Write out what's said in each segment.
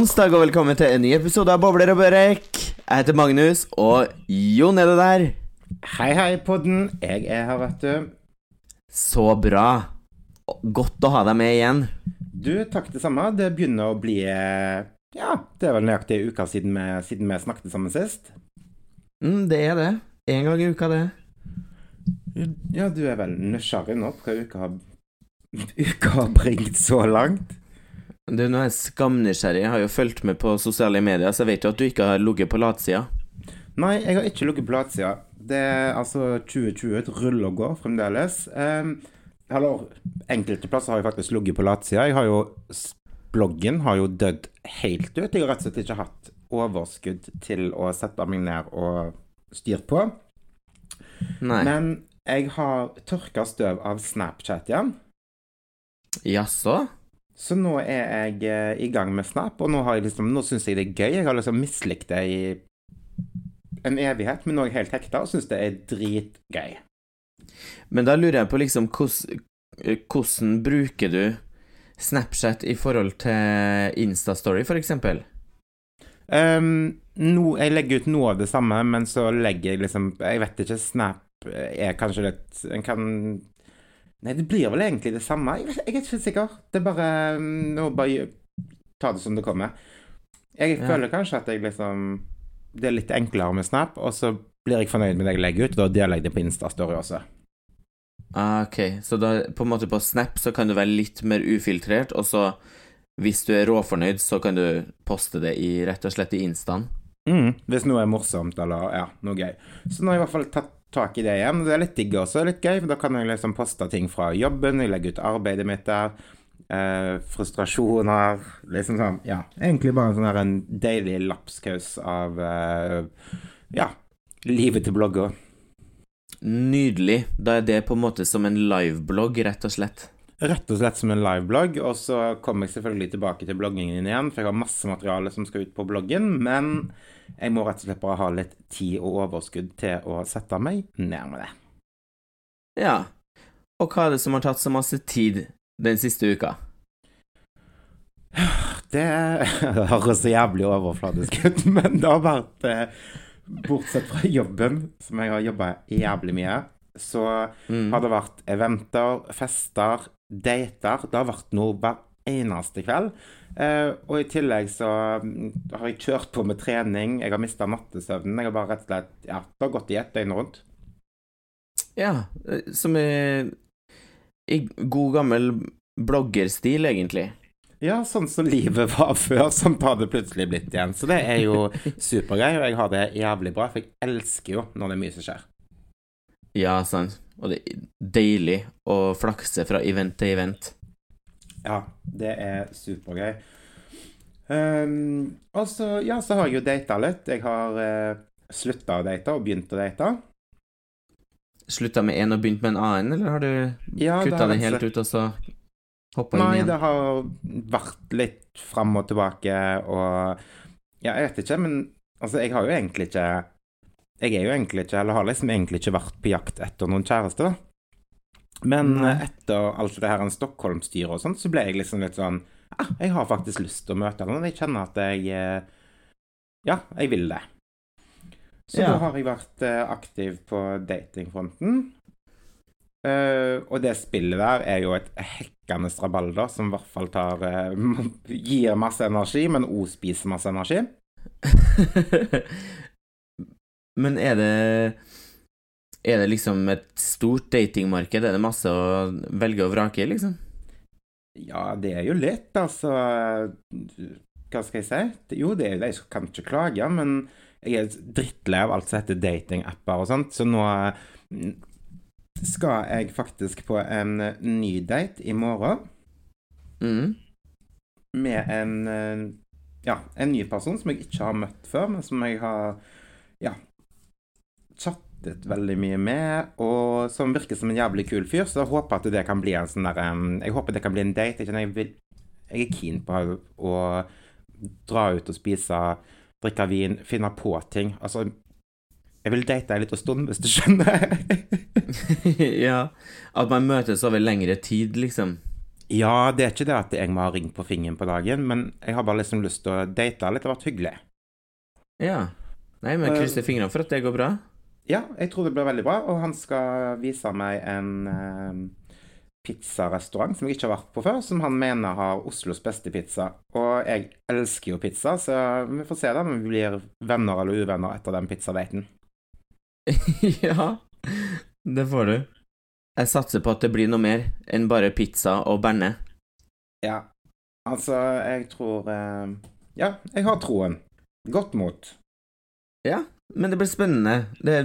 Onsdag og velkommen til en ny episode av Bobler og Børek. Jeg heter Magnus, og Jon er det der. Hei, hei, podden. Jeg er her, vet du. Så bra. Godt å ha deg med igjen. Du, takk det samme. Det begynner å bli eh, Ja, det er vel nøyaktig en uke siden vi, siden vi snakket sammen sist. Mm, det er det. En gang i uka, det. Ja, du er vel nysgjerrig nå på hva uka har, uka har bringt så langt? Du, nå er jeg skamnysgjerrig. Jeg har jo fulgt med på sosiale medier, så jeg vet jo at du ikke har ligget på latsida. Nei, jeg har ikke ligget på latsida. Det er altså 2020, et rull og går fremdeles. Um, eller enkelte plasser har jeg faktisk ligget på latsida. Jeg har jo Bloggen har jo dødd helt ut. Jeg har rett og slett ikke hatt overskudd til å sette meg ned og styre på. Nei. Men jeg har tørka støv av Snapchat igjen. Jaså? Så nå er jeg eh, i gang med Snap, og nå, har jeg liksom, nå syns jeg det er gøy. Jeg har liksom mislikt det i en evighet, men nå er jeg helt hekta og syns det er dritgøy. Men da lurer jeg på liksom hvordan, hvordan bruker du Snapchat i forhold til Instastory, for eksempel? Um, no, jeg legger ut noe av det samme, men så legger jeg liksom Jeg vet ikke, Snap er kanskje litt En kan Nei, det blir vel egentlig det samme. Jeg, jeg er ikke sikker. Det er bare mm, Nå bare ta det som det kommer. Jeg Ja. føler kanskje at jeg liksom Det er litt enklere med Snap, og så blir jeg fornøyd med det jeg legger ut, og da deler jeg det på Insta-story også. Ah, ok, så da på en måte på Snap så kan du være litt mer ufiltrert, og så hvis du er råfornøyd, så kan du poste det i rett og slett i Instaen. Mm, hvis noe er morsomt eller ja, noe gøy. Så nå har jeg i hvert fall tatt tak i det igjen. Det er litt digg også, litt gøy, for da kan jeg liksom poste ting fra jobben, jeg legger ut arbeidet mitt der. Eh, frustrasjoner Liksom sånn, ja. Egentlig bare en sånn deilig lapskaus av eh, ja, livet til blogger. Nydelig. Da er det på en måte som en liveblogg, rett og slett. Rett og slett som en liveblogg, og så kommer jeg selvfølgelig tilbake til bloggingen igjen, for jeg har masse materiale som skal ut på bloggen, men jeg må rett og slett bare ha litt tid og overskudd til å sette meg ned med det. Ja. Og hva er det som har tatt så masse tid den siste uka? Det høres så jævlig overfladisk ut, men det har vært eh, Bortsett fra jobben, som jeg har jobba jævlig mye, så Mm. har det vært eventer, fester, dater. Det har vært noe hver eneste kveld. Eh, og i tillegg så mm, har jeg kjørt på med trening, jeg har mista nattesøvnen. Jeg har bare rett og slett Ja, har gått i ett døgn rundt. Ja, eh, som i god gammel bloggerstil, egentlig. Ja, sånn som livet var før, som har det plutselig blitt igjen. Så det er jo supergøy, og jeg har det jævlig bra, for jeg elsker jo når det er mye som skjer. Ja, sant. Og det er deilig å flakse fra event til event. Ja, det er supergøy. Um, og så, ja, så har jeg jo data litt. Jeg har uh, slutta å date og begynt å date. Slutta med én og begynt med en annen, eller har du Ja, det kutta den helt ut, og så hoppa inn igjen? Nei, det har vært litt fram og tilbake og Ja, jeg vet ikke, men altså, jeg har jo egentlig ikke Jeg er jo egentlig ikke, eller har liksom egentlig ikke vært på jakt etter noen kjæreste, da. Men Nei. etter alt det her Stockholm-styret og sånt, så ble jeg liksom litt sånn ah, jeg har faktisk lyst til å møte noen. Jeg kjenner at jeg eh, Ja, jeg vil det. Så Ja. da har jeg vært eh, aktiv på datingfronten. Uh, og det spillet der er jo et hekkende strabalder som i hvert fall tar uh, Gir masse energi, men òg spiser masse energi. Men er det Er det liksom et stort datingmarked? Er det masse å velge og vrake i, liksom? Ja, det er jo litt, altså Hva skal jeg si? Jo, det er jo det, jeg kan ikke klage, men jeg er drittlei av alt som heter datingapper og sånt, så nå mm, skal jeg faktisk på en ny date i morgen Mm. med en eh, ja, en ny person som jeg ikke har møtt før, men som jeg har ja, chattet veldig mye med, og som virker som en jævlig kul fyr. Så jeg håper at det kan bli en sånn der Jeg håper det kan bli en date. Jeg, vil, jeg er keen på å dra ut og spise, drikke vin, finne på ting. Altså Jeg vil date en liten stund, hvis du skjønner. ja. At man møtes over lengre tid, liksom. Ja, det er ikke det at jeg må ha ring på fingeren på dagen, men jeg har bare liksom lyst til å date litt. Det har vært hyggelig. Ja. Nei, men krysser fingrene for at det går bra. Ja, jeg tror det blir veldig bra, og han skal vise meg en eh, pizzarestaurant som jeg ikke har vært på før, som han mener har Oslos beste pizza. Og jeg elsker jo pizza, så vi får se da om vi blir venner eller uvenner etter den pizzadaten. ja, det får du. Jeg satser på at det blir noe mer enn bare pizza og berne. Ja, altså, jeg tror eh, Ja, jeg har troen. Godt mot. Ja, men det blir spennende. Det,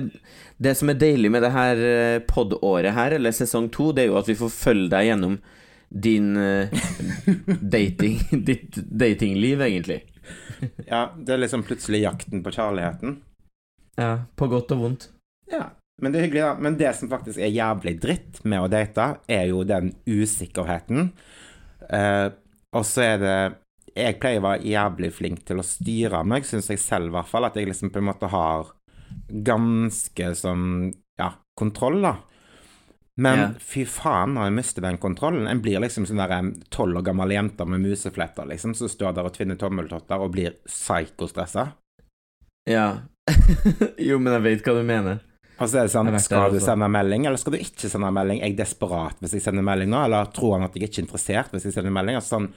det som er deilig med det her eh, pod-året her, eller sesong to, det er jo at vi får følge deg gjennom din uh, dating Ditt datingliv, egentlig. ja, det er liksom plutselig jakten på kjærligheten. Ja, på godt og vondt. Ja, men det er hyggelig, da. Men det som faktisk er jævlig dritt med å date, er jo den usikkerheten. Uh, og så er det Jeg pleier å være jævlig flink til å styre meg, syns jeg selv i hvert fall. At jeg liksom på en måte har ganske sånn ja, kontroll, da. Men Ja. fy faen når jeg mister den kontrollen. En blir liksom sånn der tolv år gammel jente med musefletter, liksom, som står der og tvinner tommeltotter og blir psykostressa. Ja. jo, men jeg vet hva du mener. Og så er det sånn, skal du også. sende melding, eller skal du ikke sende melding? Er jeg desperat hvis jeg sender melding nå, eller tror han at jeg ikke er interessert hvis jeg sender melding? Altså sånn,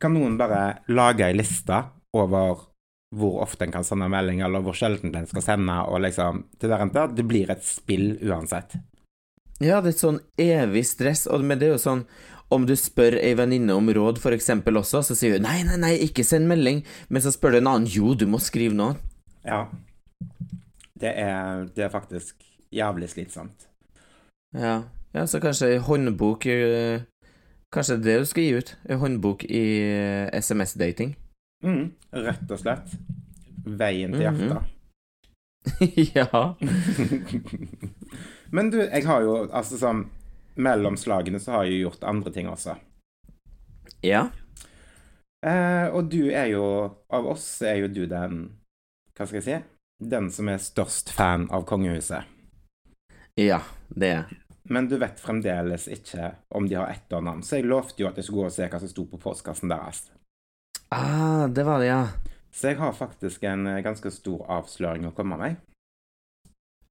kan noen bare lage ei liste over hvor ofte en kan sende melding, eller hvor sjelden en skal sende, og liksom Det der, der, det blir et spill uansett. Ja, det er et sånn evig stress, og men det er jo sånn om du spør ei venninne om råd, for eksempel også, så sier hun nei, nei, nei, ikke send melding, men så spør du en annen jo, du må skrive noe. Ja. Det er, det er faktisk jævlig slitsomt. Ja, ja så kanskje håndbok eh, Kanskje det du skal gi ut? en håndbok i eh, SMS-dating? Mm, rett og slett. Veien til Mhm. hjertet. ja. Men du, jeg har jo altså sånn Mellom slagene så har jeg jo gjort andre ting også. Ja. Eh, og du er jo Av oss er jo du den Hva skal jeg si? Den som er størst fan av kongehuset. Ja, det er jeg. Men du vet fremdeles ikke om de har etternavn, så jeg lovte jo at jeg skulle gå og se hva som sto på postkassen deres. Ah, det var det, ja. Så jeg har faktisk en eh, ganske stor avsløring å komme med.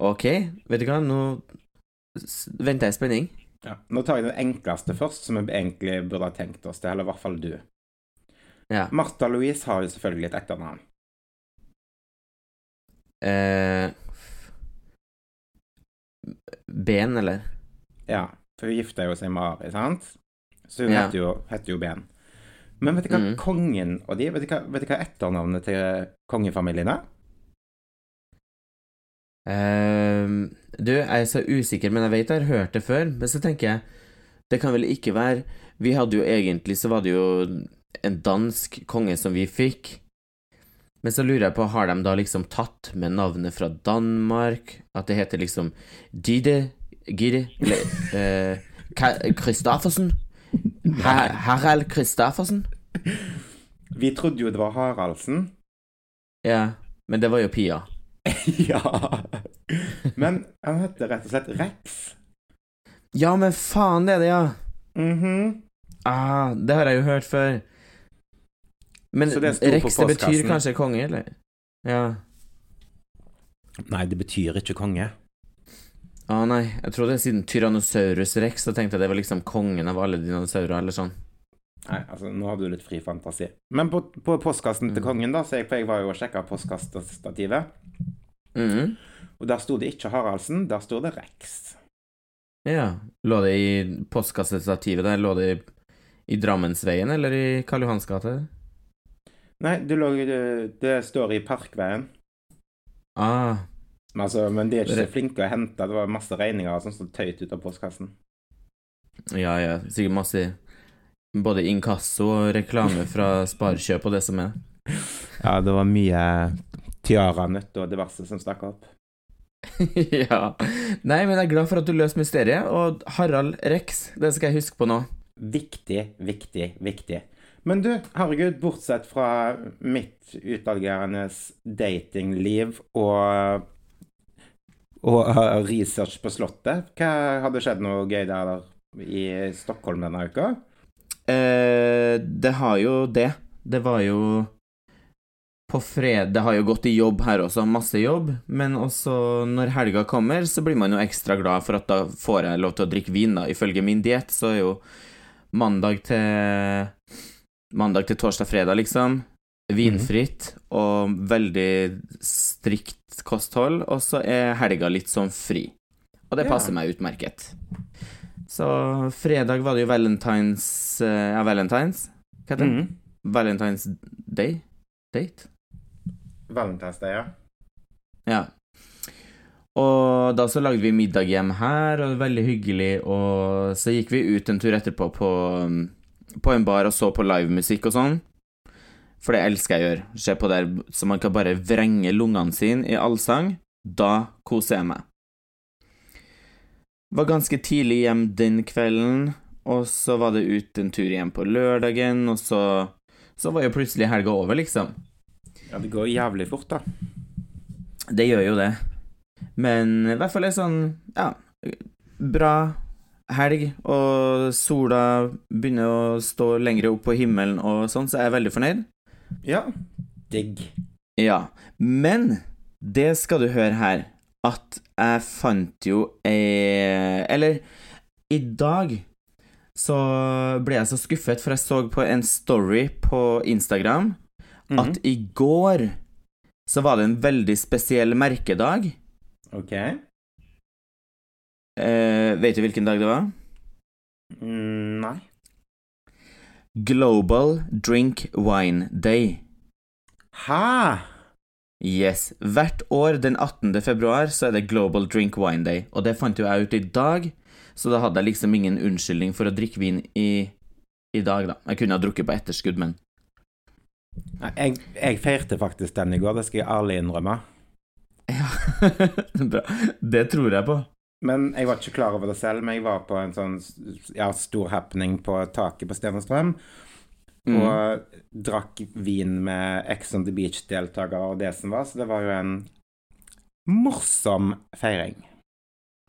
Ok, vet du hva, nå venter jeg i spenning. Ja. Nå tar jeg den enkleste først, som vi egentlig burde ha tenkt oss til, eller i hvert fall du. Ja. Martha Louise har jo selvfølgelig et etternavn. Eh, ben, eller? Ja, for hun gifta jo seg med Ari, sant? Så hun Ja. heter, jo, heter jo Ben. Men vet du hva Mm. kongen og de Vet du hva, vet du hva etternavnet til kongefamilien er? Ehm, du, jeg er så usikker, men jeg vet jeg har hørt det før. Men så tenker jeg, det kan vel ikke være Vi hadde jo egentlig Så var det jo en dansk konge som vi fikk. Men så lurer jeg på, har de da liksom tatt med navnet fra Danmark? At det heter liksom Dide Gide Eller eh, Ka- Harald Kristoffersen? Vi trodde jo det var Haraldsen. Ja, men det var jo Pia. ja. Men han heter rett og slett Rex. Ja, men faen, det er det, ja! Mhm. Ah, det har jeg jo hørt før. Men det Rex, det betyr kanskje konge, eller? Ja. Nei, det betyr ikke konge. Ah, nei, jeg trodde siden Tyrannosaurus rex, så tenkte jeg det var liksom kongen av alle dinosaurer, eller sånn. Nei, altså, nå har du litt fri fantasi. Men på, på postkassen til Mm. kongen, da, så jeg, for jeg var jo og sjekka postkassestativet, Mhm. og der sto det ikke Haraldsen, der sto det Rex. Ja. Lå det i postkassestativet der? Lå det i, i Drammensveien, eller i Karl Johans gate? Nei, det, lå, det, det står i Parkveien. Ah, Men, altså, men de er ikke så flinke å hente. Det var masse regninger og sånn som tøyt ut av postkassen. ja, ja. Sikkert masse både inkasso og reklame fra Sparekjøp og det som er. Ja, det var mye tiaranøtt og diverse som stakk opp. ja. Nei, men jeg er glad for at du løste mysteriet, og Harald Rex, det skal jeg huske på nå. Viktig, viktig, viktig. Men du, herregud, bortsett fra mitt utagerende datingliv og og uh, research på Slottet, hva hadde skjedd noe gøy der i Stockholm denne uka? Eh, det har jo det. Det var jo På fred Det har jo gått i jobb her også, masse jobb, men også når helga kommer, så blir man jo ekstra glad for at da får jeg lov til å drikke vin, da. Ifølge min diett så er jo mandag til Mandag til torsdag, fredag, liksom. Vinfritt og veldig strikt kosthold, og så er helga litt sånn fri. Og det Ja. passer meg utmerket. Så fredag var det jo valentines eh, Ja, valentines? Hva heter det? Mhm. Valentines Day? Date? Valentine's Day, ja. Ja. Og da så lagde vi middag hjem her, og det var veldig hyggelig, og så gikk vi ut en tur etterpå på, på en bar og så på livemusikk og sånn. For det elsker jeg å gjøre. Se på der så man kan bare vrenge lungene sine i allsang. Da koser jeg meg. Var ganske tidlig hjem den kvelden, og så var det ut en tur hjem på lørdagen, og så Så var jo plutselig helga over, liksom. Ja, det går jævlig fort, da. Det gjør jo det. Men i hvert fall er sånn, ja, bra helg, og sola begynner å stå lenger opp på himmelen og sånn, så jeg er veldig fornøyd. Ja. Digg. Ja, men det skal du høre her, at jeg fant jo ei Eller, i dag så ble jeg så skuffet, for jeg så på en story på Instagram Mhm. at i går så var det en veldig spesiell merkedag. OK. Eh, vet du hvilken dag det var? Mm, nei. Global Drink Wine Day. Hæ? Yes. Hvert år den 18. februar så er det Global Drink Wine Day, og det fant jo jeg ut i dag, så da hadde jeg liksom ingen unnskyldning for å drikke vin i, i dag, da. Jeg kunne ha drukket på etterskudd, men Jeg, jeg feirte faktisk den i går, det skal jeg ærlig innrømme. Ja. Bra. Det tror jeg på. Men jeg var ikke klar over det selv, men jeg var på en sånn ja, stor happening på taket på Stenestrøm. Mm. Og drakk vin med Ex on the Beach-deltakere og det som var, så det var jo en morsom feiring.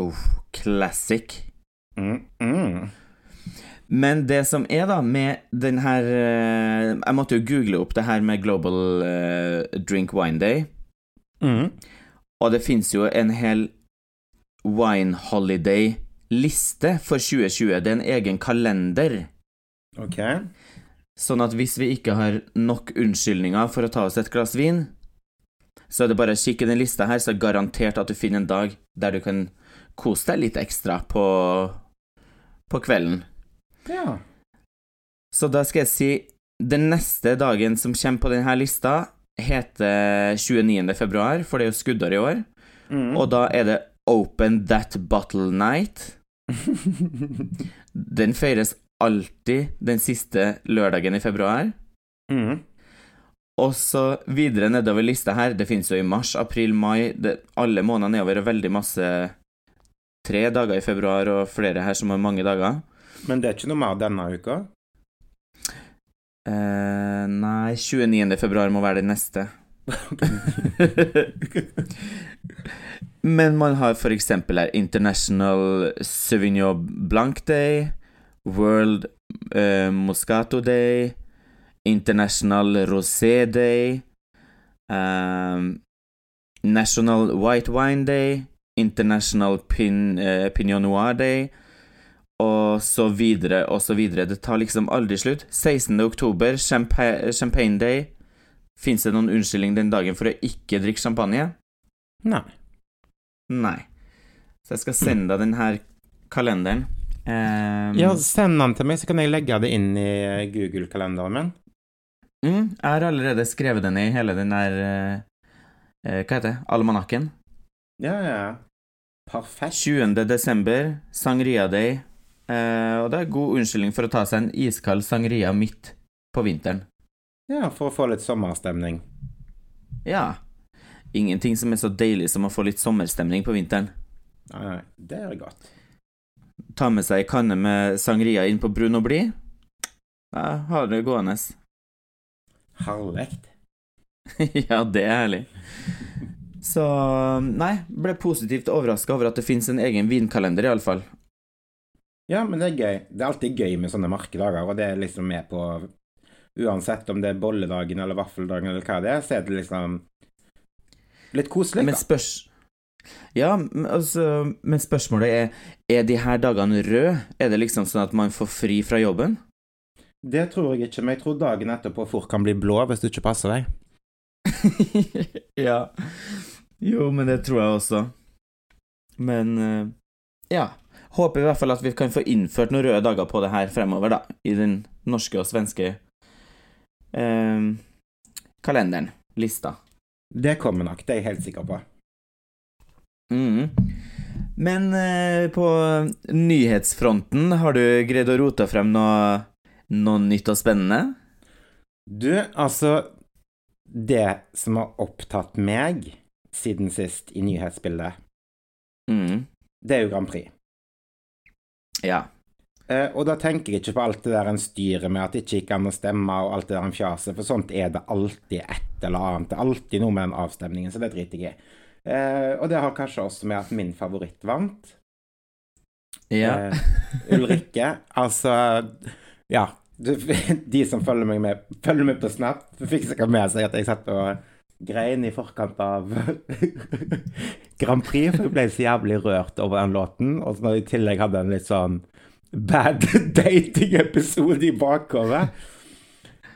Uff, classic. Mm, mm. Men det som er, da, med den her eh, Jeg måtte jo google opp det her med Global eh, Drink Wine Day. Mm. Og det fins jo en hel Wine Holiday-liste for 2020. Det er en egen kalender. OK. Sånn at hvis vi ikke har nok unnskyldninger for å ta oss et glass vin, så er det bare å kikke i den lista her, så er det garantert at du finner en dag der du kan kose deg litt ekstra på, på kvelden. Ja. Så da skal jeg si Den neste dagen som kommer på denne lista, heter 29. februar, for det er jo skuddår i år. Mm. Og da er det Open That Bottle Night. Den feires alltid den siste lørdagen i februar. mm. Og så videre nedover lista her, det finnes jo i mars, april, mai, det, alle måneder nedover er veldig masse Tre dager i februar og flere her som har mange dager. Men det er ikke noe mer denne uka? Eh, nei, 29. februar må være det neste. Men man har for eksempel International Sauvignon Blanc Day, World uh, Moscato Day, International Rosé Day, um, National White Wine Day, International Pin, uh, Pinot Noir Day, og så videre og så videre. Det tar liksom aldri slutt. 16. oktober, Champa Champagne Day. Fins det noen unnskyldning den dagen for å ikke drikke champagne? Nei. Nei. Så jeg skal sende deg den her kalenderen. Um, Ja, send den til meg, så kan jeg legge det inn i Google-kalenderen min. mm, jeg har allerede skrevet den i hele den der uh, uh, Hva heter det? Almanakken. Ja, ja. Perfekt. 20. desember, Sangria Day. Uh, og det er god unnskyldning for å ta seg en iskald sangria midt på vinteren. Ja, for å få litt sommerstemning. Ja. Ingenting som er så deilig som å få litt sommerstemning på vinteren. Nei, det er godt. Ta med seg ei kanne med sangria inn på brun og blid. Ja, har det gående. Herlig. ja, det er herlig. Så nei, ble positivt overraska over at det fins en egen vinkalender, iallfall. Ja, men det er gøy. Det er alltid gøy med sånne markedager, og det er liksom med på Uansett om det er bolledagen eller vaffeldagen eller hva det er, så er det liksom litt koselig, Men da. spørs... Ja, men altså, men spørsmålet er Er de her dagene røde? Er det liksom sånn at man får fri fra jobben? Det tror jeg ikke, men jeg tror dagen etterpå fort kan bli blå hvis du ikke passer deg. ja. Jo, men det tror jeg også. Men eh, ja. Håper i hvert fall at vi kan få innført noen røde dager på det her fremover, da. I den norske og svenske eh, kalenderen. Lista. Det kommer nok, det er jeg helt sikker på. Mm. Men eh, på nyhetsfronten, har du greid å rote frem noe, noe nytt og spennende? Du, altså Det som har opptatt meg siden sist i nyhetsbildet, mm. det er jo Grand Prix. Ja. Eh, og da tenker jeg ikke på alt det der en styrer med at det ikke gikk an å stemme og alt det der en fjaser, for sånt er det alltid et eller annet. Det er alltid noe med den avstemningen, så det driter jeg i. Eh, og det har kanskje også med at min favoritt vant. Ja. Eh, Ulrikke. Altså Ja. De som følger meg med, følger med på Snap, fikk sikkert med seg at jeg satt og grein i forkant av Grand Prix, for jeg ble så jævlig rørt over den låten. Og så når jeg i tillegg hadde en litt sånn bad dating-episode i bakhodet.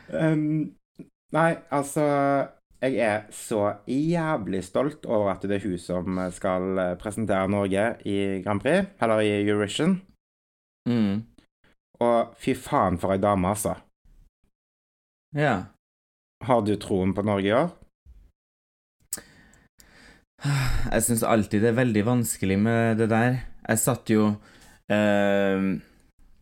Um, nei, altså Jeg er så jævlig stolt over at det er hun som skal presentere Norge i Grand Prix, eller i Eurovision. Mm. Og fy faen for ei dame, altså. ja. Har du troen på Norge i år? Jeg syns alltid det er veldig vanskelig med det der. Jeg satt jo eh,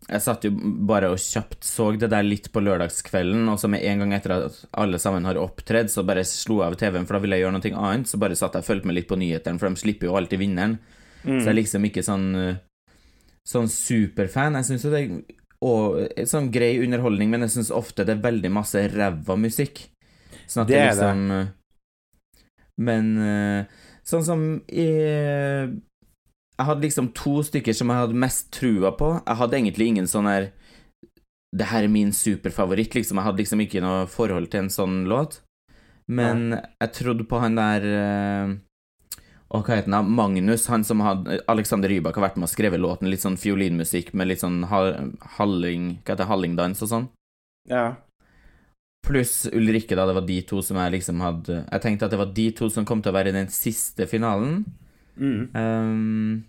Jeg satt jo bare og kjapt så det der litt på lørdagskvelden, og så med en gang etter at alle sammen har opptredd, så bare slo jeg av TV-en, for da ville jeg gjøre noe annet. Så bare satt jeg og fulgte med litt på nyhetene, for de slipper jo alltid vinneren. Mm. Så jeg er liksom ikke sånn eh, Sånn superfan. Jeg syns jo det er sånn grei underholdning, men jeg syns ofte det er veldig masse ræva musikk. Sånn at Det det er det. liksom eh, Men eh, sånn som i Jeg hadde liksom to stykker som jeg hadde mest trua på. Jeg hadde egentlig ingen sånn her Det her er min superfavoritt, liksom. Jeg hadde liksom ikke noe forhold til en sånn låt. Men jeg trodde på han der eh, og hva heter han? Magnus, han som hadde Alexander Rybak har vært med og skrevet låten. Litt sånn fiolinmusikk med litt sånn halling Hva heter det? Hallingdans og sånn. Ja. Pluss Ulrikke, da. Det var de to som jeg liksom hadde Jeg tenkte at det var de to som kom til å være i den siste finalen. Mm. Um,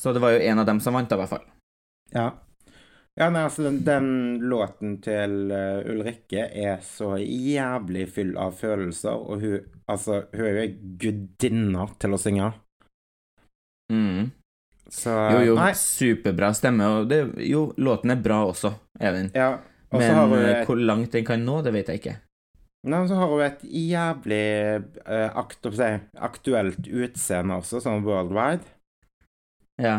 så det var jo en av dem som vant, da, i hvert fall. Ja. Ja, nei, altså, den, den låten til uh, Ulrikke er så jævlig full av følelser, og hun Altså, hun er jo ei gudinne til å synge. Mm. Så Jo, jo, Nei. superbra stemme, og det, jo, låten er bra også, er den. Ja. Og Men har hun eh, hvor langt den kan nå, det vet jeg ikke. Nei, så har hun et jævlig eh, akt, si, aktuelt utseende også, sånn worldwide. Ja.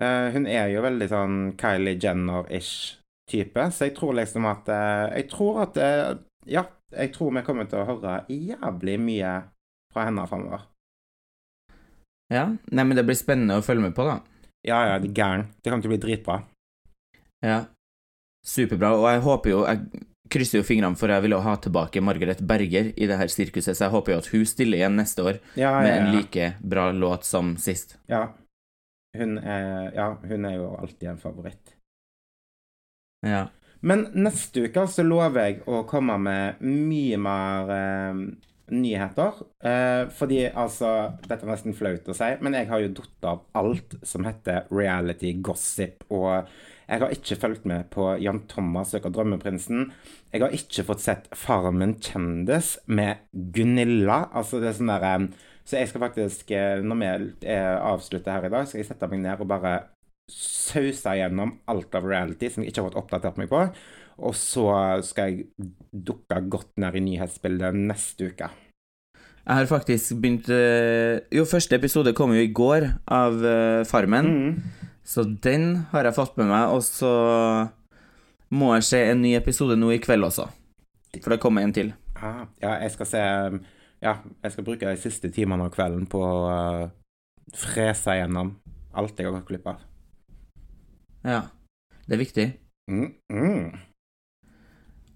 Eh, hun er jo veldig sånn Kylie Jenner-ish type, så jeg tror liksom at eh, Jeg tror at Ja, jeg tror vi kommer til å høre jævlig mye fra henne framover. ja. Nei, men det blir spennende å følge med på, da. Ja, ja, det er gæren. Det kommer til å bli dritbra. Ja. Superbra. Og jeg håper jo Jeg krysser jo fingrene for jeg vil jo ha tilbake Margaret Berger i det her sirkuset, så jeg håper jo at hun stiller igjen neste år Ja, med en like bra låt som sist. ja. Hun er, ja, hun er jo alltid en favoritt. Ja. Men neste uke så lover jeg å komme med mye mer eh, nyheter. Eh, fordi altså Dette er nesten flaut å si, men jeg har jo datt av alt som heter reality gossip. Og jeg har ikke fulgt med på Jan Thomas søker drømmeprinsen. Jeg har ikke fått sett Farmen kjendis med Gunilla. Altså det er sånn der eh, Så jeg skal faktisk, eh, når vi eh, avslutter her i dag, skal jeg sette meg ned og bare sause gjennom alt av reality som jeg ikke har fått oppdatert meg på. Og så skal jeg dukke godt ned i nyhetsbildet neste uke. Jeg har faktisk begynt eh, Jo, første episode kom jo i går av eh, Farmen, Mm. så den har jeg fått med meg, og så må jeg se en ny episode nå i kveld også. For det kommer en til. Ah, ja, jeg skal se Ja, jeg skal bruke de siste timene av kvelden på å uh, frese gjennom alt jeg har gått glipp av. Ja. Det er viktig. Mm, mm.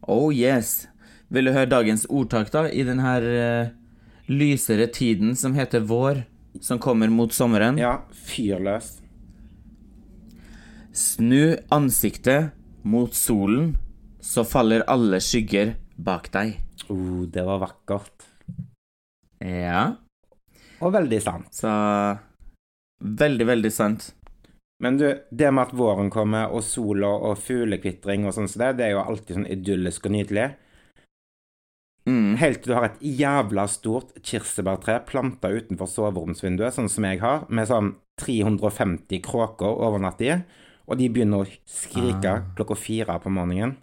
Oh yes. Vil du høre dagens ordtak, da, i den her eh, lysere tiden som heter vår, som kommer mot sommeren? Ja, fyr løs. Snu ansiktet mot solen, så faller alle skygger bak deg. Oh, det var vakkert. Ja, Og veldig sant. så Veldig, veldig sant. Men du, det med at våren kommer, og sola og fuglekvitring og sånn som det, det er jo alltid sånn idyllisk og nydelig. Mm. Helt til du har et jævla stort kirsebærtre planta utenfor soveromsvinduet, sånn som jeg har, med sånn 350 kråker over natt i, og de begynner å skrike Ah. klokka fire på morgenen.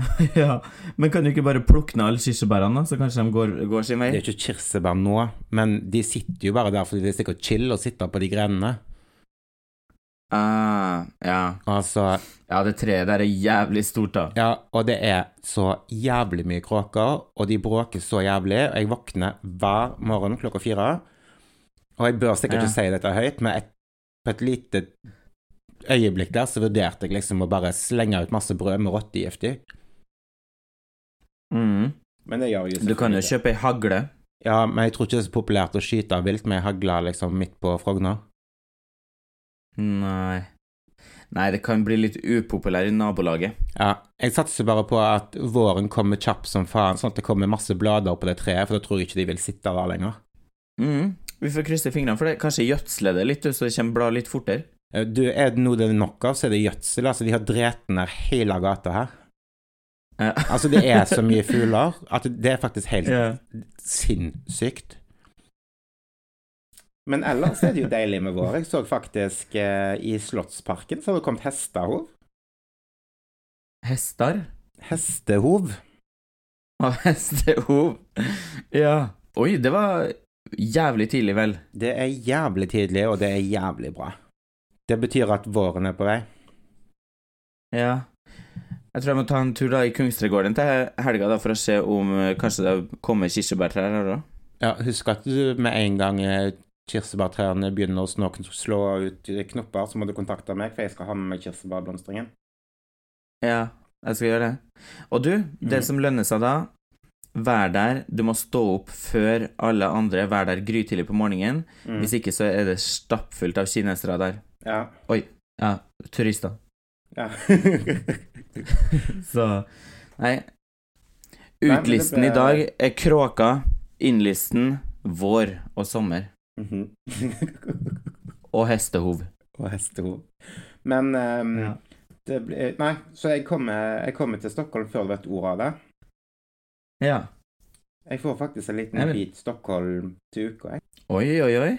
ja, men kan du ikke bare plukke ned alle kirsebærene, så kanskje de går, går sin vei? Det er ikke kirsebær nå, men de sitter jo bare der fordi det er sikkert chill å sitte på de grenene. Ah, ja. Altså, ja, det treet der er jævlig stort, da. ja, og det er så jævlig mye kråker, og de bråker så jævlig, og jeg våkner hver morgen klokka fire. Og jeg bør sikkert Ja. ikke si dette høyt, men et, på et lite øyeblikk der så vurderte jeg liksom å bare slenge ut masse brød med rottegift i. Mm. Men det gjør jeg jo Du kan jo kjøpe ei hagle. Ja, men jeg tror ikke det er så populært å skyte vilt med hagle liksom midt på Frogner. Nei Nei, det kan bli litt upopulær i nabolaget. Ja, jeg satser bare på at våren kommer kjapt som faen, sånn at det kommer masse blader på det treet, for da tror jeg ikke de vil sitte der lenger. Mm. Vi får krysse fingrene for det. Kanskje gjødsle det litt, så det kommer blad litt fortere. Eh, Du, er det noe det er nok av, så er det gjødsel. Altså, de har drept ned hele gata her. Ja. Altså, det er så mye fugler at det er faktisk helt Ja. sinnssykt. Men ellers er det jo deilig med vår. Jeg så faktisk eh, i Slottsparken så har det kommet hestehov. Hester? Hestehov. Av hestehov. Ja. Oi, det var jævlig tidlig, vel. Det er jævlig tidlig, og det er jævlig bra. Det betyr at våren er på vei. Ja. Jeg tror jeg må ta en tur da i Kungstregården til helga da, for å se om eh, kanskje det kommer kirsebærtrær her òg. Ja, husk at du med en gang eh, kirsebærtrærne begynner å slå ut knopper, så må du kontakte meg, for jeg skal ha med meg kirsebærblomstringen. Ja, jeg skal gjøre det. Og du, det Mm. som lønner seg da, vær der. Du må stå opp før alle andre. Vær der grytidlig på morgenen. Mm. Hvis ikke så er det stappfullt av kinesere der. Ja. Oi. Ja, turister. ja. Så Nei. Utlisten Nei, ble... i dag er kråka, innlisten vår og sommer. Mhm. Og hestehov. og hestehov. Men um, Ja. det blir Nei, så jeg kommer, jeg kommer til Stockholm før du vet ordet av det. Ja. Jeg får faktisk en liten vil- bit Stockholm til uka, jeg. Oi, oi, oi.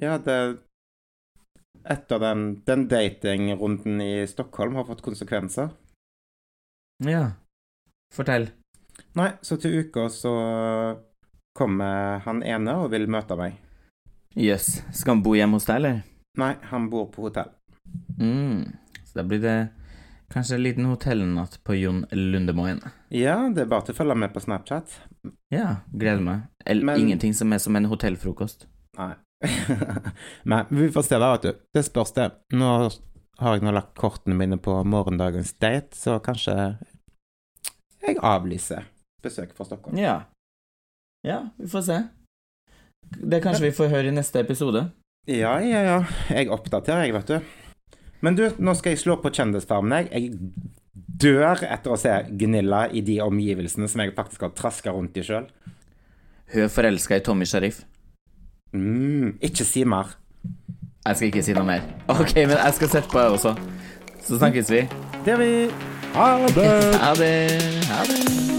Ja, det Etter den, den datingrunden i Stockholm har fått konsekvenser. Ja. Fortell. Nei, så til uka så kommer han ene og vil møte meg. Jøss. Yes. Skal han bo hjemme hos deg, eller? Nei, han bor på hotell. Mm. Så da blir det kanskje en liten hotellnatt på Jon Lundemoen. Ja, det er bare til å følge med på Snapchat. Ja, gleder meg. Eller Men- ingenting som er som en hotellfrokost. Nei. Men vi får se da, vet du. Det spørs det. Nå har jeg nå lagt kortene mine på morgendagens date, så kanskje jeg avlyser besøk fra Stockholm. Ja. Ja, vi får se. Det kanskje vi får høre i neste episode. Ja, ja, ja. Jeg oppdaterer, jeg, vet du. Men du, nå skal jeg slå på Kjendisfarmen, jeg. Jeg dør etter å se Gunilla i de omgivelsene som jeg faktisk har traska rundt i sjøl. Hun er forelska i Tommy Sharif. Mm, ikke si mer. Jeg skal ikke si noe mer. Ok, men jeg skal sette på, jeg også. Så snakkes vi. Det gjør vi. Ha det. Ha det. Ha det.